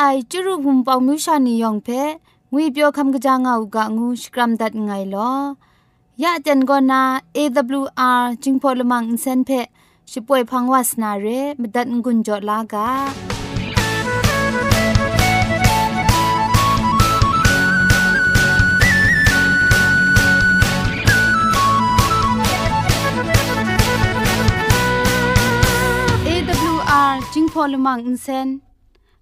ไอจุรุภุมปองมิวชานียองเพงุยเปียวคำกะจางเอากะงูสกรัมดัดไงลอยะเจนกอนา AWR จิงพอลมังอินเซนเพช่วยพังวาสนาเรมดัดงุนจอลากาจิงพอลมังอินเซน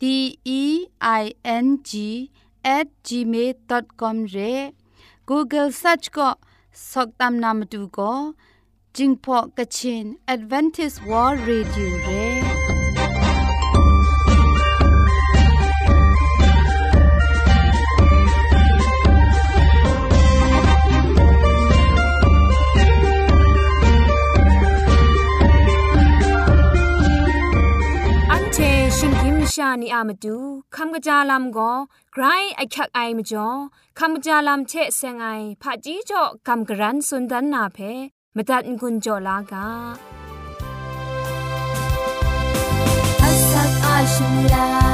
D E I N G at gmail.com ရဲ Google search ก็สกตามนามดูก็จิงพอกะชิน Advantage World Radio เ ชานีอามาดูคำกระจาลำก็ไกรไอคักไอมาจ่อคำกระจาลำเชะเซงไอผาจีจ่อคำกระรันสุนดันนาเพมตัดกุญจ่อลากาอัสักอาชิมลา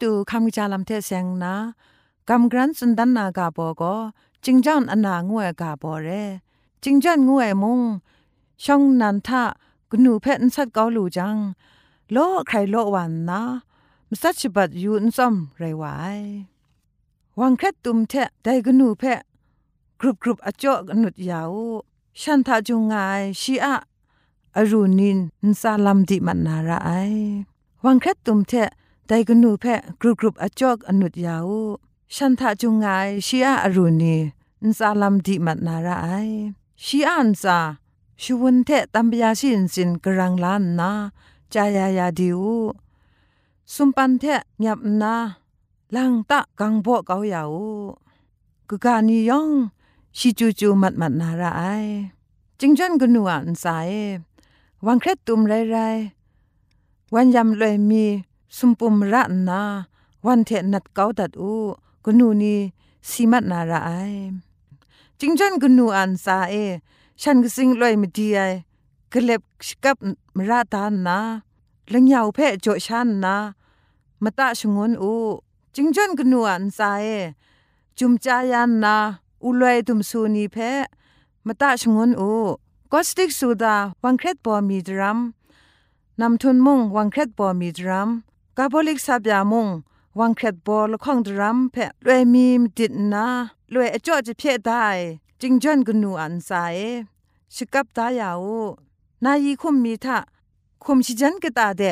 ตัวคำจาลำเทเสงนากำกรันสุนดันนากาโบก็จิงจันอนางวยกาโบเรจิงจันงวยมุงช่องนันทะกนูเพนสัดเกาลูจังโลใครโลวันนะมสัชบัดยูนซอมไรไววังแค่ตุมเทได้กนูเพกรุบกรุบอจ่อกนุดยาวฉันทาจุงไงชีอะอรุณินนซาลัมดิมันนาราไอวังแค่ตุมเท แต่กนูเพะกรุกรุบอจอกอนุดยาวฉันทะจุงไงชีอาอรุณีนซาลัมดีมัดนาราไอชีอาอันซาชวนเทตัมปยาสินสินกรังลานนาจายายาดิวสุมปันเทยับนาลังตะกังโบเกาเยาวกกานียองชิจูจูมัดมัดนาราไอจิงจันกนัวอันสายวังเครตุมไรไรวันยำเลยมี สุมปุมระนาวันเทนัดเกาตัดอูกนูนีสีมัดนาราไอจิงจันกนูอันซาเอฉันก็สิงลอยมดีไอกเล็บกับมราตานนาลังยาวเพะโจชันนามาตาชงวนอูจิงจันกนูอันซาเอจุมจายันนาอุลอยตุมซูนีเพะมาตาชงวนอูก็สติกสูดาวังเครตปอมีดรัมนำทุนมุงวังเครตปอมีดรัม กาบอลิกซาบยามงวังแคดบอลข้องดรัมเพะลวยมีมติดนาลวยอจ่อจะเพียได้จิงจอนกนูอันสายชิกับตายาวนายีคุมมีทะคุมชิจันกตาเด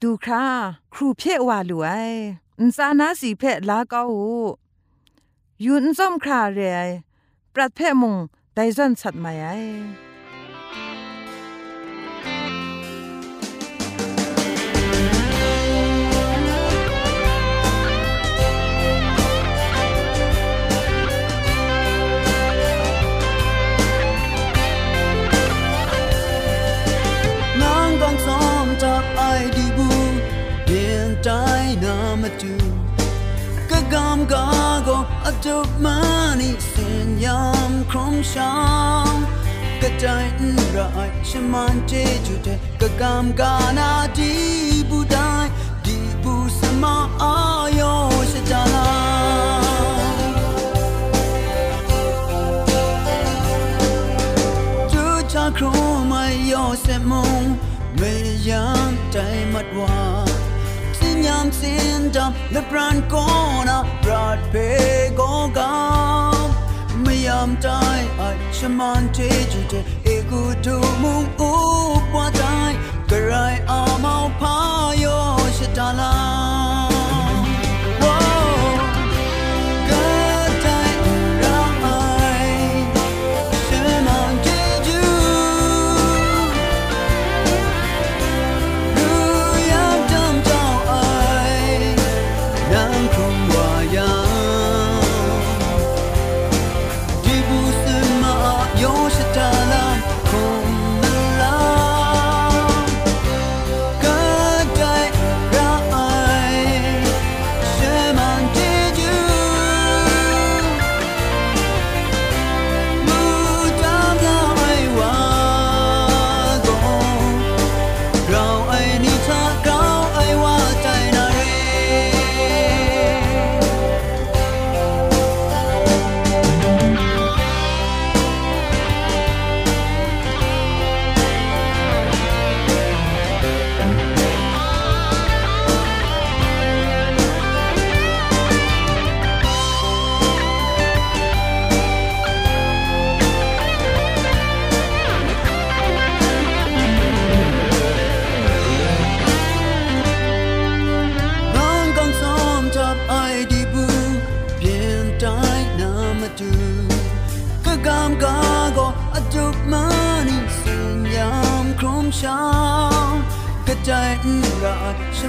ดูคราครูเพ่วาลวยอินซานาสีเพ่ลาเกายูนซ่อมคราเรยปรัดเพมุงไดซอนสัตมายยกาก็อ จุมานิสินยามครองชางกระจายรายชมันเจจุเตกะกามกานาดีบูไดดีบูสมาอ ายอชจาลาจูชาครูไม่ยอเสมงไม่ยามใจมั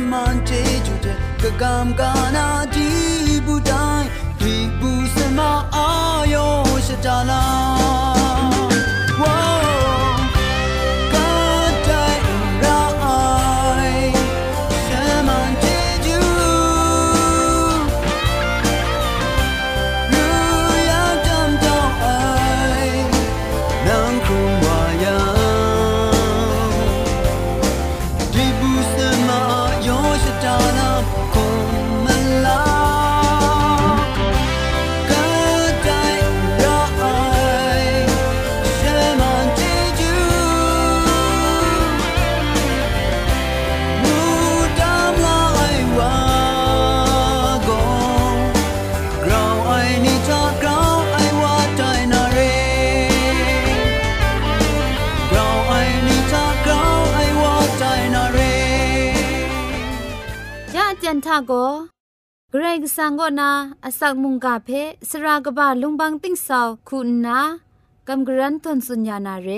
man te ju te ka gam ga na di bu dai di bu se ma a yo sha da la ก็เกรงสังก็นาอสักมุงกาเพสรากบะลุงบังติ้งสาวคุณนากำกรันทนสุญญานาเร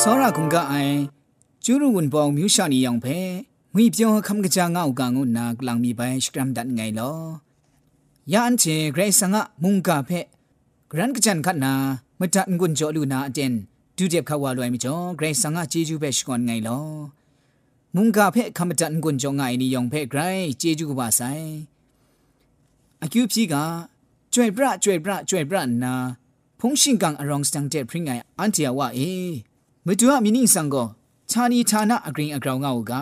စောရကုံကအိုင်ကျူးရဝန်ပေါင်မြူရှာနီယောင်ဖဲငွေပြောခမ်ကကြငောက်ကငုနာကလောင်မီပိုင်စကရမ်ဒတ်ငိုင်လောယန်ချေဂရေဆငါမုန်ကဖဲဂရန်ကချန်ခတ်နာမတန်ကွန်ကြောလူနာအတင်ဒူဂျက်ခဝါလွိုင်မကျော်ဂရေဆငါဂျေဂျူပဲရှကွန်ငိုင်လော ငုံကဖဲခမတန်ကွန်ကြောင့်ငိုင်းနီယောင်ဖဲဂရိုင်းကျေကျူကပါဆိုင်အကျူပြီကကျွဲ့ပြကျွဲ့ပြကျွဲ့ပြနာဖုန်ရှင်ကန်အရောင်စတန်တဲ့ပရင်ငိုင်အန်တီယဝအေမတူအမီနင်းဆန်ကိုခြာနီဌာနအဂရင်းအကောင်ငောက်က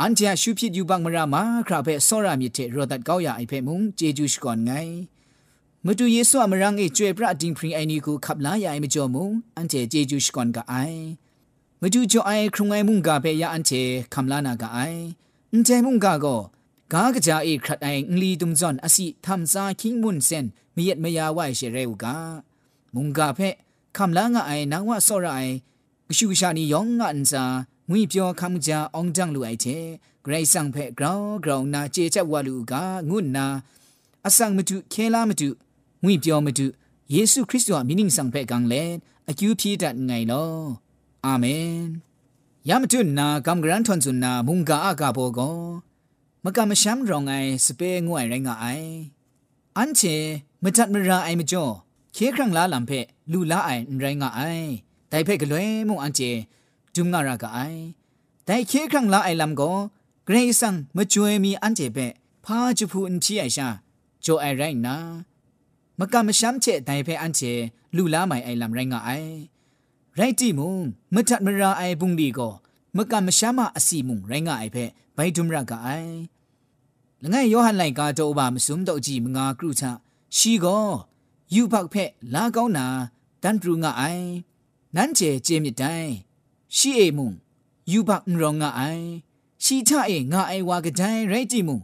အန်တီယရှုဖြစ်ယူပါမရာမခရဖဲဆောရမြစ်တဲ့ရောဒတ်ကောက်ရအိဖဲမုံကျေကျူရှကွန်ငိုင်းမတူယေဆုအမရငေကျွဲ့ပြဒင်းပရင်အိုင်နီကိုခပ်လာရအိမကြောမုံအန်တီကျေကျူရှကွန်ကအိုင် မတူကြောအိုင်ခရုံငိုင်မုန်ကပဲရအန်ချေခမလာနာကအိုင်အန်ချေမုန်ကကိုကားကကြအေခရတ်အိုင်ငလီတုံဇွန်အစီသမ်စာခိမွန်စန်မယက်မယာဝိုင်ရှေရဲဝကမုန်ကဖဲခမလာငါအိုင်နာဝဆောရအိုင်ကရှုရှာနီယောင်ငါအန်စာငွေပြောခမ်ကြအောင်တန်းလူအိုင်ချေဂရိတ်ဆန်ဖဲဂရောင်းဂရောင်းနာကြေချက်ဝလူကငုနာအဆောင်မတုခဲလာမတုငွေပြောမတုယေရှုခရစ်တော်မိနင်းဆောင်ဖက်ကောင်လေအကျူဖြည့်တတ်ငိုင်လော အာမင်ယမတုနာကမ်ဂရန်ထွန်ဇွနာမုန်ကာအကဘောကောမကမရှမ်ရောင်အိုင်စပေငွိုင်ရိုင်းငါအိုင်အန်ချေမတတ်မရာအိုင်မကျော်ခေခရံလာလမ်ဖက်လူလာအိုင်ရိုင်းငါအိုင်တိုင်ဖက်ကလွဲမုန်အန်ချေဒုံငါရာကအိုင်တိုင်ခေခရံလာအိုင်လမ်ကိုဂရေဆန်မကျွေမီအန်ချေပဲဖာချူဖူအန်ချီအိုင်ရှာဂျိုအိုင်ရိုင်းနာမကမရှမ်းချေတိုင်ဖက်အန်ချေလူလာမိုင်အိုင်လမ်ရိုင်းငါအိုင် ရိုက်တီမုံမတတ်မရာအိုင်ပုန်ဒီကိုမကမရှာမအစီမုံရိုင်းငါအိုင်ဖက်ဘိုင်ဒုံရကအိုင်လငယ်ယောဟန်လိုက်ကတော့ဘာမစုံတော့ကြည့်မငါကရုချရှီကိုယူပောက်ဖက်လာကောင်းနာတန်ပရူငါအိုင်နန်းကျဲကျဲမြတိုင်ရှီအေမုံယူပောက်ရောငါအိုင်ရှီချအေငါအိုင်ဝါကဒိုင်ရိုက်တီမုံ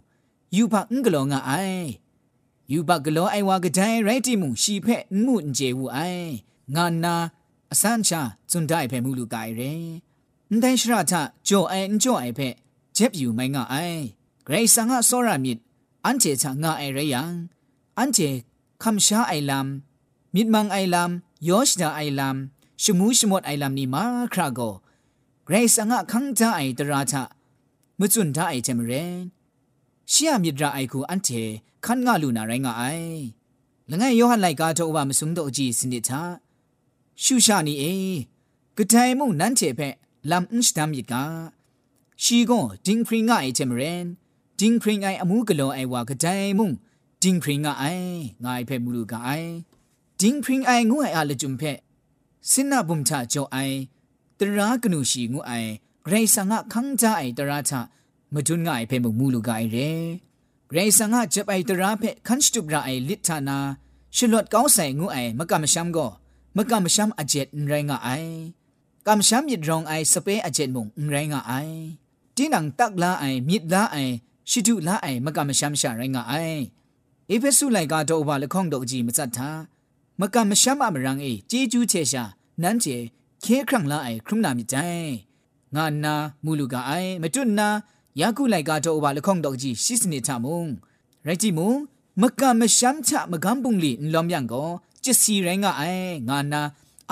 ယူပောက်ငကလောငါအိုင်ယူပောက်ကလောအိုင်ဝါကဒိုင်ရိုက်တီမုံရှီဖက်မှုန်ကျေဝူအိုင်ငါနာ အစမ်းချဇွန်ဒိုင်ဖဲမူလူကိုင်ရဲအန်တိုင်းရှရထကြောအန်ကြောအိုင်ဖဲဂျက်ပြူမိုင်းငါအိုင်ဂရိတ်ဆာငါစောရမြစ်အန်ချေချာငါအိုင်ရယံအန်ချေခမ်ရှာအိုင်လမ်မြစ်မန်အိုင်လမ်ယောရှဒအိုင်လမ်ရှမူးရှမော့အိုင်လမ်နီမာခရာဂိုဂရိတ်ဆာငါခန်းချာအိုင်တရာချမဇွန်ဒိုင်အိုင်ချမရဲရှီယမြစ်ရာအိုင်ကိုအန်ချေခန်းငါလူနာရိုင်းငါအိုင်လငယ်ယောဟန်လိုက်ကားတော့ဘာမစုံတော့အကြည့်စနစ်ချာ ရှုရှာနီအေဂတိုင်မုန်နန်းချေဖက်လမ်အင်းစတမ်ယစ်ကရှီကွန်ဒင်းခရင်ငါအေချေမရန်ဒင်းခရင်ငိုင်အမှုကလွန်အိုင်ဝါဂတိုင်မုန်ဒင်းခရင်ငါအိုင်ငါအိုင်ဖက်မူလူကအိုင်ဒင်းခရင်အိုင်ငွအိုင်အလဂျုံဖက်စင်နာဘုံချကြောအိုင်တရာကနုရှိငွအိုင်ဂရိဆာငါခန်းကြအိုင်တရာချမဒွန်းငါအိုင်ဖက်မူလူကအိုင်ရဲဂရိဆာငါဂျပ်အိုင်တရာဖက်ခန်းစတုဂရာအိုင်လစ်ထာနာရှလော့ကောင်းဆိုင်ငွအိုင်မကမရှမ်ကော မကမရှမ်းအဂျက်ရိုင်းငါအိုင်ကမရှမ်းမြစ်ရောင်အိုင်စပဲအဂျက်မုံရိုင်းငါအိုင်တင်းနံတက်လာအိုင်မြစ်လာအိုင်ရှိတုလာအိုင်မကမရှမ်းရှာရိုင်းငါအိုင်ဧဖက်ဆုလိုက်ကတော့ဘာလခေါန့်တော့ကြီးမစတ်သာမကမရှမ်းမရန်အေဂျေဂျူးချေရှာနန်းကျဲခဲခန့်လာအိုင်ခရုနာမြတိုင်ငါနာမူလူကအိုင်မတွတ်နာယကုလိုက်ကတော့ဘာလခေါန့်တော့ကြီးရှိစနေထမုံရိုက်ကြည့်မုံမကမရှမ်းချမကမ်ပုန်လီလောင်မြန်ကော ကျစီရင်ကအိုင်ငါနာ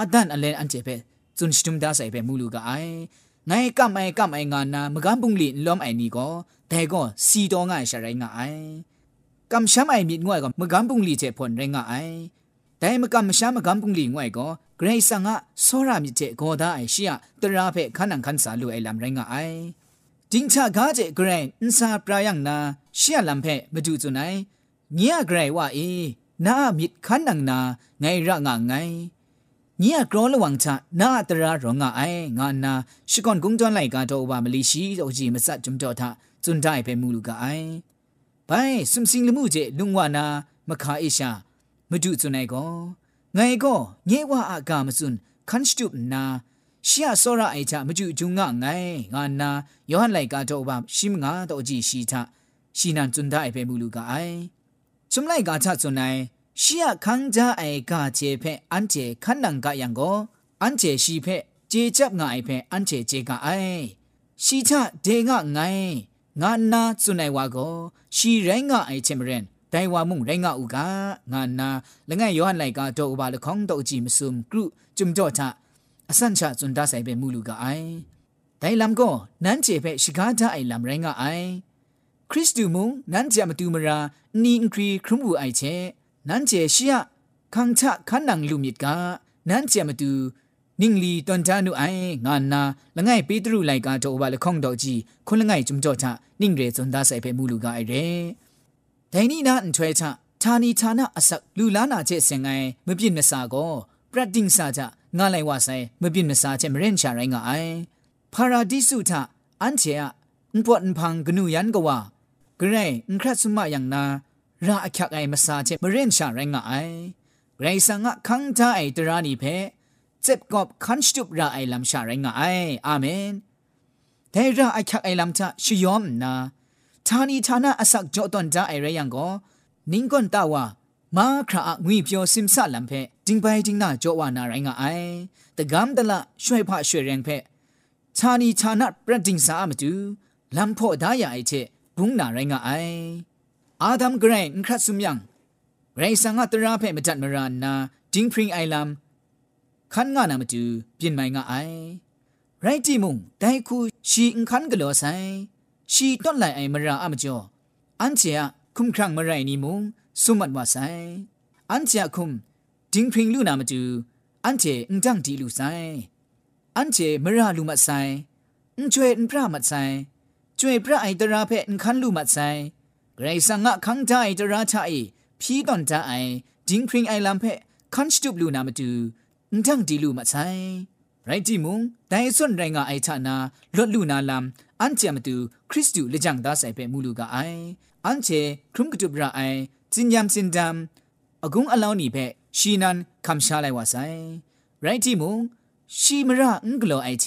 အဒန်အလန်အန်ကျေပဲဇွန်စတုမ်ဒါဆိုင်ပဲမူလူကအိုင်နိုင်ကမိုင်ကမိုင်ငါနာမကန်းပုန်လီလွမ်အိုင်နီကိုဒဲကောစီတော်ငါရှာရိုင်းငါအိုင်ကမ်ရှမ်အိုင်မြင့်ငွယ်ကမကန်းပုန်လီချေဖွန်ရိုင်းငါအိုင်ဒဲမကမရှာမကန်းပုန်လီငွယ်ကိုဂရိတ်ဆန်ကစောရမြစ်တဲ့ဂေါ်သားအိုင်ရှိယတရာဖက်ခဏန်ခန်းစာလူအိုင်လမ်ရိုင်းငါအိုင်ဂျင်းချကားကျဂရိတ်အန်စာပရာယန်နာရှီယလမ်ဖက်မဒူဇွန်နိုင်မြရဂရိတ်ဝအေး နာမိခန်းနံနာငိုင်ရငါငိုင်ညီအကရောလဝံချနာတရာရောငါအိုင်ငါနာရှီကွန်ကုံကျွမ်းလိုက်ကတော့ဘာမလီရှိတော့ကြီးမစကျွမ်တော့တာဇွန်တိုင်ပဲမူလူကအိုင်ဘိုင်စမ်စင်းလမှုကျလုံဝနာမခါအိရှာမဒုဇွန်နိုင်ကောငိုင်ကောညေဝအကမစွန်းခန်စတုနာရှီယာစောရအိုင်ချမကျူကျုံငါငိုင်ငါနာယောဟန်လိုက်ကတော့ဘာရှိမငါတော့ကြီးရှိချရှိနန်ဇွန်တိုင်ပဲမူလူကအိုင် စုံလိုက်ကချဇွန်နိုင်ရှီယခန်းကြအိုင်ကချေဖဲအန်ချေခန်းနန်ကယံကိုအန်ချေရှိဖဲဂျေ chấp ငါအိုင်ဖဲအန်ချေဂျေကအိုင်ရှိချဒေငါငိုင်ငါနာစွနိုင်ဝါကိုရှီရိုင်းငါအိုင်ချင်မရင်တိုင်ဝါမှုရိုင်းငါဥကငါနာလငယ်ယောဟန်လိုက်ကတော့ဘာလခေါင်းတော့ကြည့်မစုံကရုဂျုံကြော့ချအစန်ချဇွန်ဒါဆိုင်ပဲမူလူကအိုင်တိုင်လမ်ကိုနန်းချေဖဲရှိကားတာအိုင်လမ်ရိုင်းငါအိုင် ခရစ်တုမုံနန်းချမတူမရာနီင်ခရီခရုမှုအိုင်ချေနန်းချေရှိယခံချခန်းနန်လူမြစ်ကနန်းချမတူနင်းလီတွန်တာနုအိုင်ငါနာလငယ်ပေတရုလိုက်ကတော့ဘာလခေါင်းတော့ကြည့်ခွန်းလငယ်ဂျုံကြော့ချနင်းရဲဇွန်ဒါဆိုင်ပဲမူလူကအိုင်ရဲဒိုင်နီနာအန်ထွဲချဌာနီဌာနအစက်လူလာနာချက်စင်ငိုင်မပြစ်မစာကိုပရတ်တင်စာချငါလိုက်ဝဆိုင်မပြစ်မစာချက်မရင်ချရိုင်းငါအိုင်ပါရာဒိစုထအန်ချေအန်ပွတ်န်ဖန်ဂနုယန်ကဝါ กรไอุคราสุมาอย่างนาราคักไอมาซาเจ็บเรนชาแรงไอไรสังะคังทาไอตรานีเพเจ็บกอบคันชุบราไอลำชาแรงไออาเมนแต่ราคักไอลำทาชยอมนาทานีทานาอสักจอตอนจาไอไรยังก็นิ่งก่อนตาวามาคราองุยเปียวซิมซาลำเพจิงไปจิงนาจอวานาแรงไอแต่กำตละช่วยพระช่วยแรงเพทานีทานาประดิงสามาดูลำพ่อดายาไอเช ดัมเกรงครัดสุมยังไรสังอาตราเพ่มาจัดมารานาจิงพริงไอลัมขันงานามาจูเปลี่ยนไม่งาไอไรจีมุงแต่คูชีอิงขันกลัวไซชีต้นไหลไอมาราอามจ่ออันเจียคุมครั้งมาไรนี่มุงสุมัดว่าไซอันเจียคุมจิงพริงลูนามาจูอันเจอิงจังดีลูไซอันเจมาราลูมาไซอิงจวยอิงพระมาไซ จวยพระไอตราเพนคันลูมัดไซไรสังะคังใจตราชาไอพี่ตอนตาไอจิงพริงไอลำเพคันสตุบลูนามาดูนั่งดีลูมัดไซไรจิมุงแต่ส่วนไรงาไอชานาลดลูนาลำอันเจมาดูคริสตูเลจังดาใส่เพมูลูกาไออันเชครุมกตุบราไอจินยามสินดำอกุงอลาวนี่เพชีนันคำชาไลวาไซไรจิมุงชีมระอุงกลอไอเช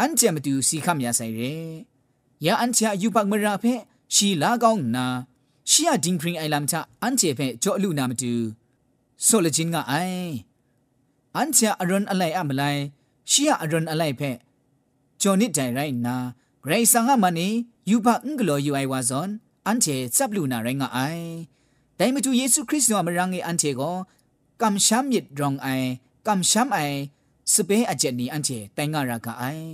อันเจมาดูสีคำยาใส่เร ယာအန်ချာယူပတ်မရာဖဲရှီလာကောင်းနာရှီယာဒင်းခရင်အိုင်လမ်ချာအန်ချေဖဲကြောလူနာမတူဆိုလဂျင်ကအိုင်အန်ချာအရွန်အလိုက်အမလိုက်ရှီယာအရွန်အလိုက်ဖဲဂျော်နစ်တိုင်ရိုင်နာဂရိတ်ဆန်ကမနီယူပတ်အင်္ဂလောယူအိုင်ဝါဇွန်အန်ချေစပ်လူနာရိုင်ကအိုင်တိုင်မတူယေရှုခရစ်တော်မရငေအန်ချေကိုကမ်ရှမ်မြစ်ဒရောင်အိုင်ကမ်ရှမ်အိုင်စပေးအချက်နီအန်ချေတိုင်ကရာကအိုင်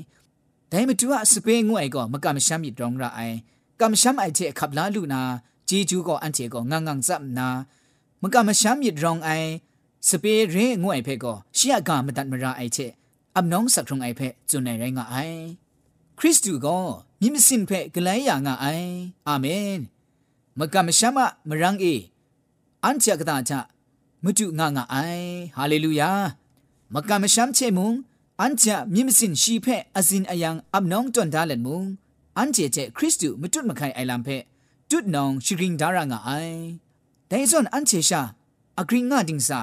ဒိုင်မတူအစပင်းငွဲ့ကောမကမရှမ်းမြတောင်းရအိုင်ကမရှမ်းအိုက်တဲ့ခပ်လာလူနာဂျီဂျူကောအန်တီကောငငငစပ်နာမကမရှမ်းမြတောင်းအိုင်စပင်းရင်းငွဲ့ဖဲကောရှီယကမတတ်မရာအိုက်ချက်အမနောင်းစက်ထုံအိုက်ဖဲဇွန်နေရိုင်းငါအိုင်ခရစ်တုကောမြင့်မစင်ဖဲဂလိုင်းယာငါအိုင်အာမင်မကမရှမ်းမမရန်းအေအန်ချကတာချမတုငါငါအိုင်ဟာလေလုယာမကမရှမ်းချေမုံ อันจะมิมสินชีเพอสินอายังอับน้องจนดาเลนมุงอันเจเจคริสต์มาจุดมาไขไอลำเพจุดน้องชิริงดารางไอแต่ส่วนอันเจชาอากริงงาดิงซา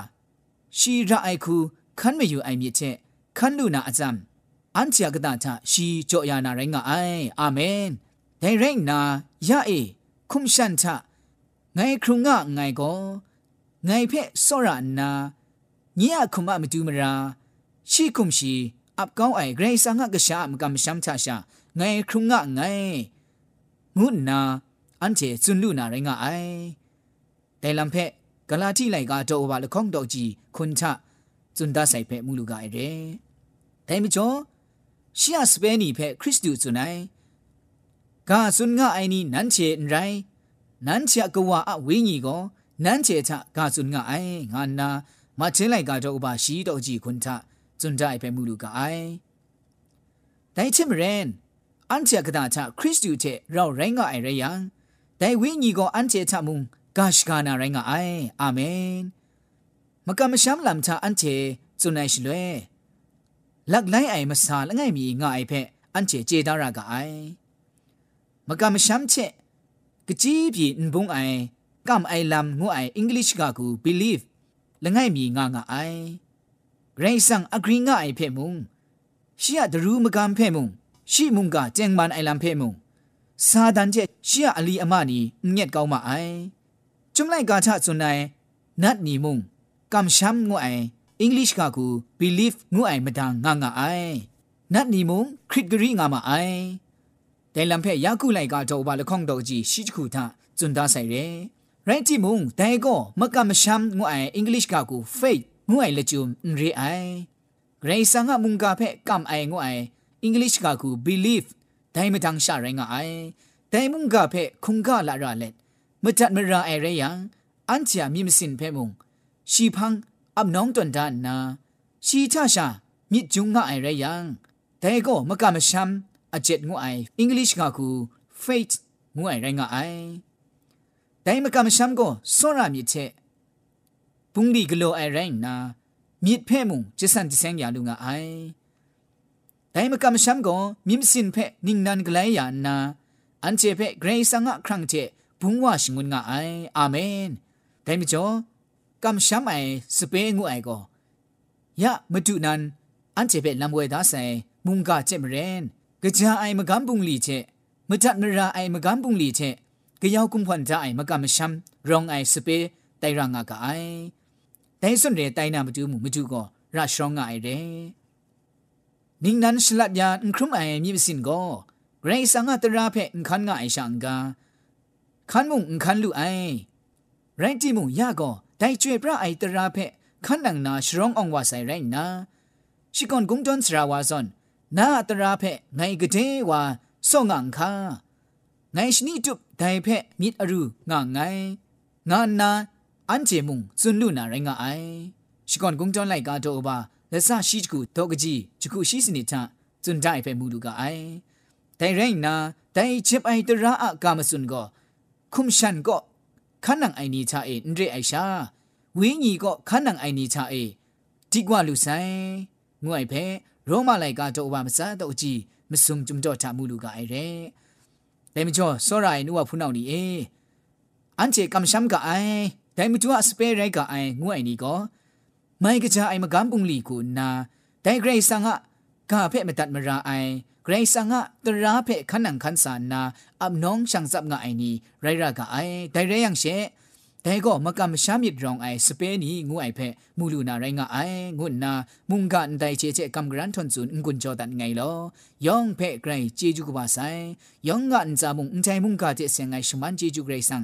ชีระไอคูคันไม่อยู่ไอมีเจคันลูนาอาจามอันเจกตาชาชีโจยานาไรงไออาเมนแต่เร่งนายาเอคุมชันชาไงครุงงะไงก็ไงเพศสระนาเงียคุมะมาดูมรา ရှိအပကောင်းအိုင်ဂရိဆာငါကရှာမကမရှမ်းချရှာငိုင်ခုငါငိုင်ငုနာအန်ချေဇွန်လူနာရငါအိုင်ဒိုင်လမ်ဖက်ဂလာတိလိုက်ကတော့ဘာလခေါင်တော့ကြီးခွန်ချဇွန်ဒါဆိုင်ဖက်မူလူကအိုင်ရဲဒိုင်မကျော်ရှီယစပဲနီဖက်ခရစ်တုဇွန်နိုင်ဂါဇွန်ငါအိုင်နီနန်ချေန်ရိုင်နန်ချေကဝါအဝင်းကြီးကိုနန်းချေချဂါซุนငါအိုင်ငါနာမချင်းလိုက်ကတော့ဘာရှိတော့ကြည့်ခွ จนได้ไปมูลูกไอได้ชิมเรนอันเจกดาชาคริสตูเจเราแรงก็ไอเรยังได้วิญญีก็อันเจชามุงกาชกานาแรงก็ไออาเมนมกามชัมลำชาอันเจจนไอชลวยลักไลไอมาซาละไงมีง่ายเพะอันเจเจดารากไอมกามชัมเชกจีบีนบุงไอกำไอลำงูไออังกฤษกากู believe ละไงมีง่ายง่าย ดรูมกำเพ่มุงชีมุงกาเจงมันไอลำเพ่มุงซาดันเจชียอลีอมานีเงียดเกามาไอจุมไลกาชะสุนไอนัดนีมุงกำช้ำงูไออังกฤษกากู believe งูไอมดังงางาไอนัดนีมุงคริตกรีงามาไอแต่ลำเพ่ยากุไลกาโตบาละข้องดอกจีชิจคูทาจุนดาใส่เรရိုင်းတီမုံတိုင်ကိုမကမရှမ်ငွအိုင်အင်္ဂလိပ်ကကူ faith ငွအိုင်လက်ကျုံရီအိုင်ဂရိဆာငါမုန်ကဖက်ကမ်အိုင်ငွအိုင်အင်္ဂလိပ်ကကူ believe ဒိုင်မတန်းရှာရိုင်းငါအိုင်တိုင်မုန်ကဖက်ခုန်ကလာရလက်မတတ်မရာအိုင်ရယံအန်ချာမြင့်မစင်ဖဲမုံရှီဖန်းအပ်နောင်းတွန်ဒန်နာရှီချရှာမြစ်ကျုံငါအိုင်ရယံတိုင်ကိုမကမရှမ်အချက်ငွအိုင်အင်္ဂလိပ်ကကူ faith ငွအိုင်ရိုင်းငါအိုင်ဒိုင်မကမရှမ်ကိုစောရမြစ်ချက် ပုန်လီဂလိုအိုင်ရိုင်းနာမြစ်ဖဲမုံကျစန်တစန်ရလူငါအိုင်ဒိုင်မကမရှမ်ကိုမြင့်စင်ဖဲနင်းနန်ဂလိုင်ယာနာအန်ချေဖဲဂရေဆာငါခရန့်ချေဘုံဝရှိငွန်းငါအိုင်အာမင်ဒိုင်မကျော်ကမ်ရှမ်အိုင်စပေငူအိုင်ကိုယမတုနန်အန်ချေဖဲလမ်ဝဲသားဆိုင်မုန်ကချက်မရင်ကြာအိုင်မကမ်ပုန်လီချက်မတတ်မရာအိုင်မကမ်ပုန်လီချက်กยาวกุมพันจะไอมกำมชัมรองไอสเปไตรางากไอแต่ส่วนเรไตนามาดูมูมาดูก็ราชรองไอเรนิงนั้นสลัดยานครุมไอ တိုင်စွန်ရဲတိုင်နာမတူမှုမတူကောရရှောင်းငါရဲနင်းနန်ရှလပ်ယာအန်ခရုမိုင်မြစ်စင်ကောဂရိတ်ဆာငါတရာဖဲအန်ခန်ငါအိုင်ရှန်ကာခန်မုံအန်ခန်လူအိုင်ရိုင်းတီမုံရကောတိုင်ကျွေပြအိုင်တရာဖဲခန်နန်နာရှရောင်းအောင်ဝါဆိုင်ရိုင်းနာရှီကွန်ဂုံတွန်စရာဝါဇွန်နာတရာဖဲငိုင်ကတဲ့ဝါစော့ငန်ခါငိုင်ရှိနီတုဒိုင်ဖဲမြစ်အရုငါငိုင်ငါနာ อันเจมุงซุนลุนาไรงาไอชิกอนกุงจอนไลกาโตบาလက်ဆရှိချကူတော့ကကြီးချကူရှိစနေချဇွန်ဒိုင်ဖဲမူလူကအိုင်တိုင်ရိုင်းနာတိုင်ချစ်အိုင်တရာအကာမစွန်ကိုคุมชันก็ขันนังไอนีชาเอนเรไอชาวิญีก็ขันนังไอนีชาเอดีกว่าลูไซงวยเพโรมาไลกาโตอบามซาโตจีมสุมจุมจอทามูลูกาไอเรแต่มจ่อสอไรนัวพูนาวนี่เออันเจกำชัมกะไอแต่มจัวสเปรไรกะไองวยนี่ก็ไม่กะจาไอมกำปุงลีกูนาแต่เก ဒိုင်မတူအစပဲရိုက်ကအိုင်ငွအိုင်နီကောမိုင်ကကြအိုင်မကမ်ပုန်လီကိုနာဒိုင်ဂရိတ်ဆန်ကကာဖက်မတတ်မရာအိုင်ဂရိတ်ဆန်ကတရာဖက်ခနန်ခန်ဆာနာအပ်နောင်ချန်ဇပ်ငါအိုင်နီရိုက်ရာကအိုင်ဒိုင်ရဲယန်ရှေဒဲကောမကမရှာမြစ်ဒရောင်အိုင်စပဲနီငူအိုင်ဖက်မူလူနာရိုင်းကအိုင်ငုနာမုန်ကန်တိုင်ချေချေကမ်ဂရန်ထွန်ဇွန်ငွန်ဂျောဒန်ငိုင်လောယောင်ဖက်ဂရိုင်ဂျေဂျူကပါဆိုင်ယောင်ကန်ဇာမုန်အန်တိုင်မုန်ကတဲ့ဆန်ငိုင်ရှမန်ဂျေဂျူဂရိုင်ဆန်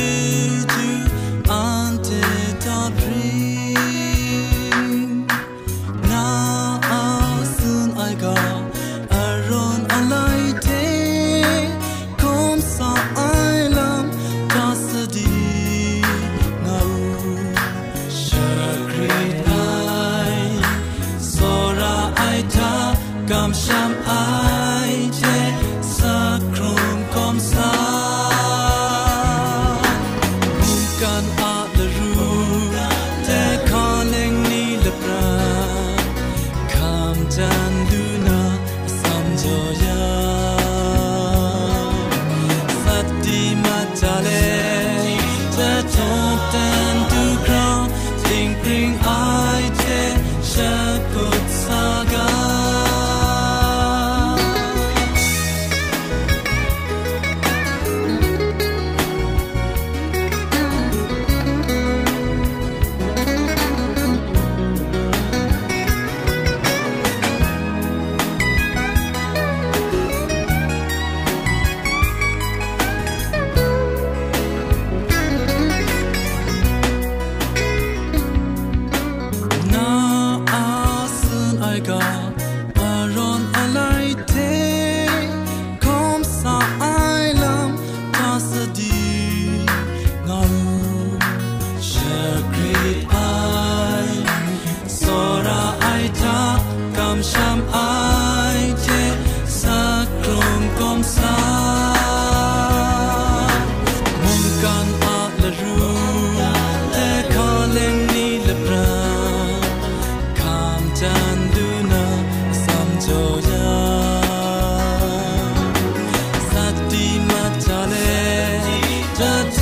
The.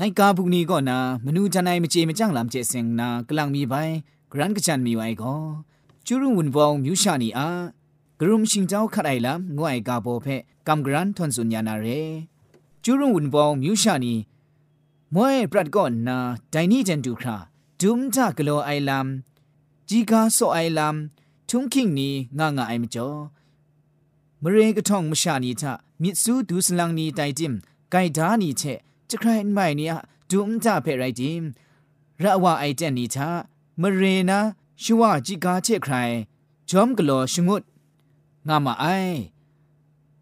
ไลกาบุกนี้ก็นามนูจันไอมเจมจังลำเจเซงนากลังมีไปกรันกจันมีไว้ก็จูรุงวุนวองมิวชานีอากรุมชิงเจ้าขัดไอลำงวยกาโบเพกำกรันทนสุญญานาเรจูรุงวุนวองมิวชานี มวยปรัดก่อนนาไดนี่จันดูคราดุมจากโลไอลัมจีกาโซไอลัมทุงคิงนีงางาไอมจ่อมเรกะท่องมชานีทะมิดซูดูสลังนีไตจิมไกดานีเช จะใครไม่เนี่ยดุมจาเพไรจิมระว่าไอเจนนีทะมเรนะชัวจีกาเชใครจอมกโลชงุดงามาไอ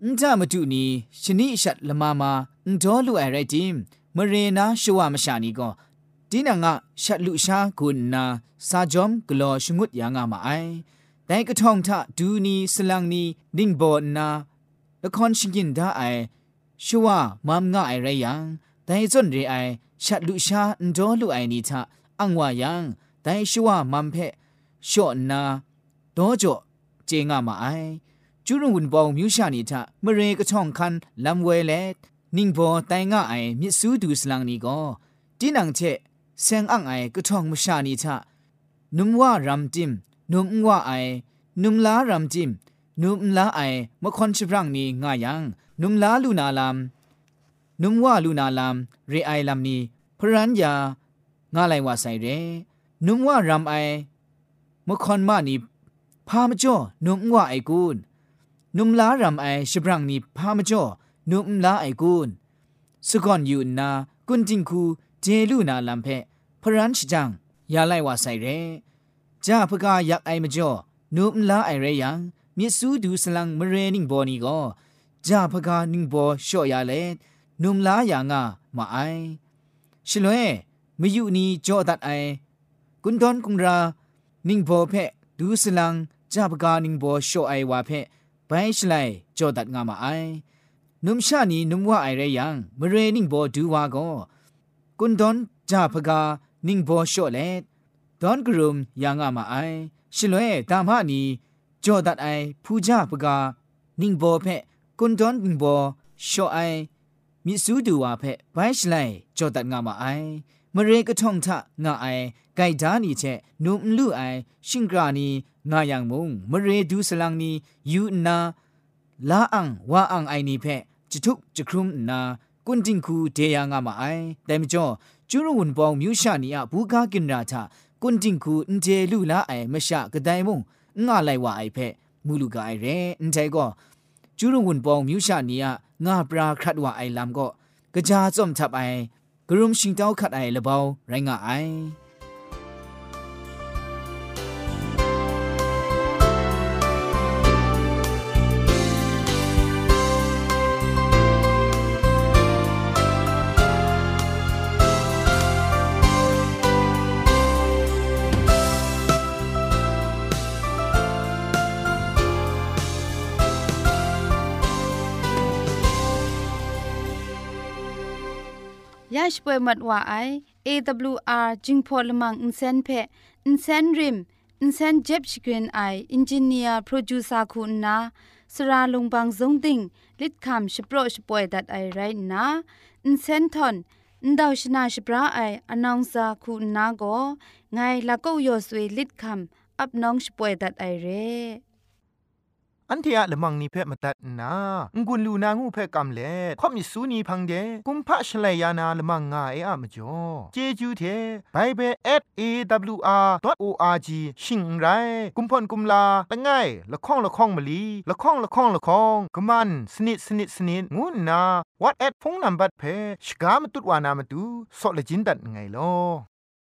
န်ကြမတူနီရှနိရှတ်လမမာအန်ဒေါ်လူအရိုက်တင်မရေနာရှဝမရှာနီကောဒီနငါရှတ်လူရှာကုနာစာဂျ ோம் ဂလောရှငုတ်ယာငါမအိုင်တိုင်ကထောင်ထဒူနီစလန်နီဒင်းဘောနာလခွန်ရှင်ကင်ဒါအိုင်ရှဝမမ်ငါအိုင်ရယံ แต่จนเรไอชัดลุชาอันโดลุไอนิทาอังวายังแต่ชัวมัมเพชอนาโดจ่อเจงามาไอจุรุวนบองมิวชานิทาเมเรกะช่องคันลำเวเลนิ่งบอไตงาไอมิสูดูสลังนี่ก็ตินังเชเซงอังไอกะท่องมชานิทานุมว่ารำจิมนุมว่าไอนุมลารำจิมนุมลาไอมะคอนชิบรังนี่งายังนุมลาลูนาลำ นุมว่าลูนาลามเรไอลามนีพรัญญางาไลว่าไซเรนุมว่ารัมไอมคอนมานีพามจ่อนุมว่าไอกูนนุมลารำไอชบรังนีพามจ่อนุมลาไอกุนสกอนยูนากุนจิงคูเจลูนาลำเพพรันชจังยาไลว่าใส่เรจ้าพกายักไอมจ่อนุมลาไอเรยังมิสูดูสลังมเรนิงบอนีก็จ้าพกานิงบอช่อยาเล นุมลาอย่างามาไอชลเวมยุนีจ่อตัดไอ กุนดอนกุงรา นิงโบเพดูสลังจ้าพกานิงโบอช่อไอวาเพไปชไลจอดัดงามาไอ นุมชานีนุมว่าไอเรยังมเรนิงโบดูวาโกกุนดอนจาพกานิงโบอชเลดอนกรุมอย่างามาไอชลเวตามหานีจอดัดไอผู้จาพกานิงโบเพกุนดอนนิงโบอชไอ มิสูดูวาเพไปชไลจอดัดงามาไอมเรกะท่องทะงาไอไกดานีเชนุมลูไอชิงกรานีงายังมุงมเรดูสลังนียูนาลาอังวาอังไอนีเพจิทุกจิครุมนากุนจิงคูเดียงามาไอแต่มจ่อจูรุวนปองมิวชานีอะบูกากินราทากุนจิงคูอินเจลูลาไอมชะกะไดมุงงาไลวาไอเพมูลูกาไอเรอินใจก็จูรุวนปองมิวชานีอะ งาปราครัดว่าไอลำก็กระจาจอมทับไอกรุมชิงเต้าขัดไอละเบาไรงาไอ ยาชป่วยมัดว่าไอ AWR จึงพอลมังอินเซนเพอินเซนริมอินเซนเจ็บชกรีนไออินจิเนียร์โปรดิวซาคุณนาสราลงบางสงติงลิดคำชโปรชป่วยดัดไอไรนะอินเซนทอนอินดาวชนาชปราไออนองซาคุณนาโกไงลัก็ยอสวลิดคำอับน้องชป่วยดัดไอเร่ อันเทียละมังนิเพ่มาตัดนางุนลูนางูเพ่กำเล่ข่อมิสูนีพังเดกุมพะชเลยานาละมังงาเออะมจ่อเจจูเทไบเบิล @awr.org ชิงไรกุมพ่นกุมลาละไงละข้องละข้องมะลีละข้องละข้องละข้องกะมันสนิดสนิดสนิดงูนา what at พงนัมบัดเพชกามตุดวานามตุซอเลจินดัดไงลอ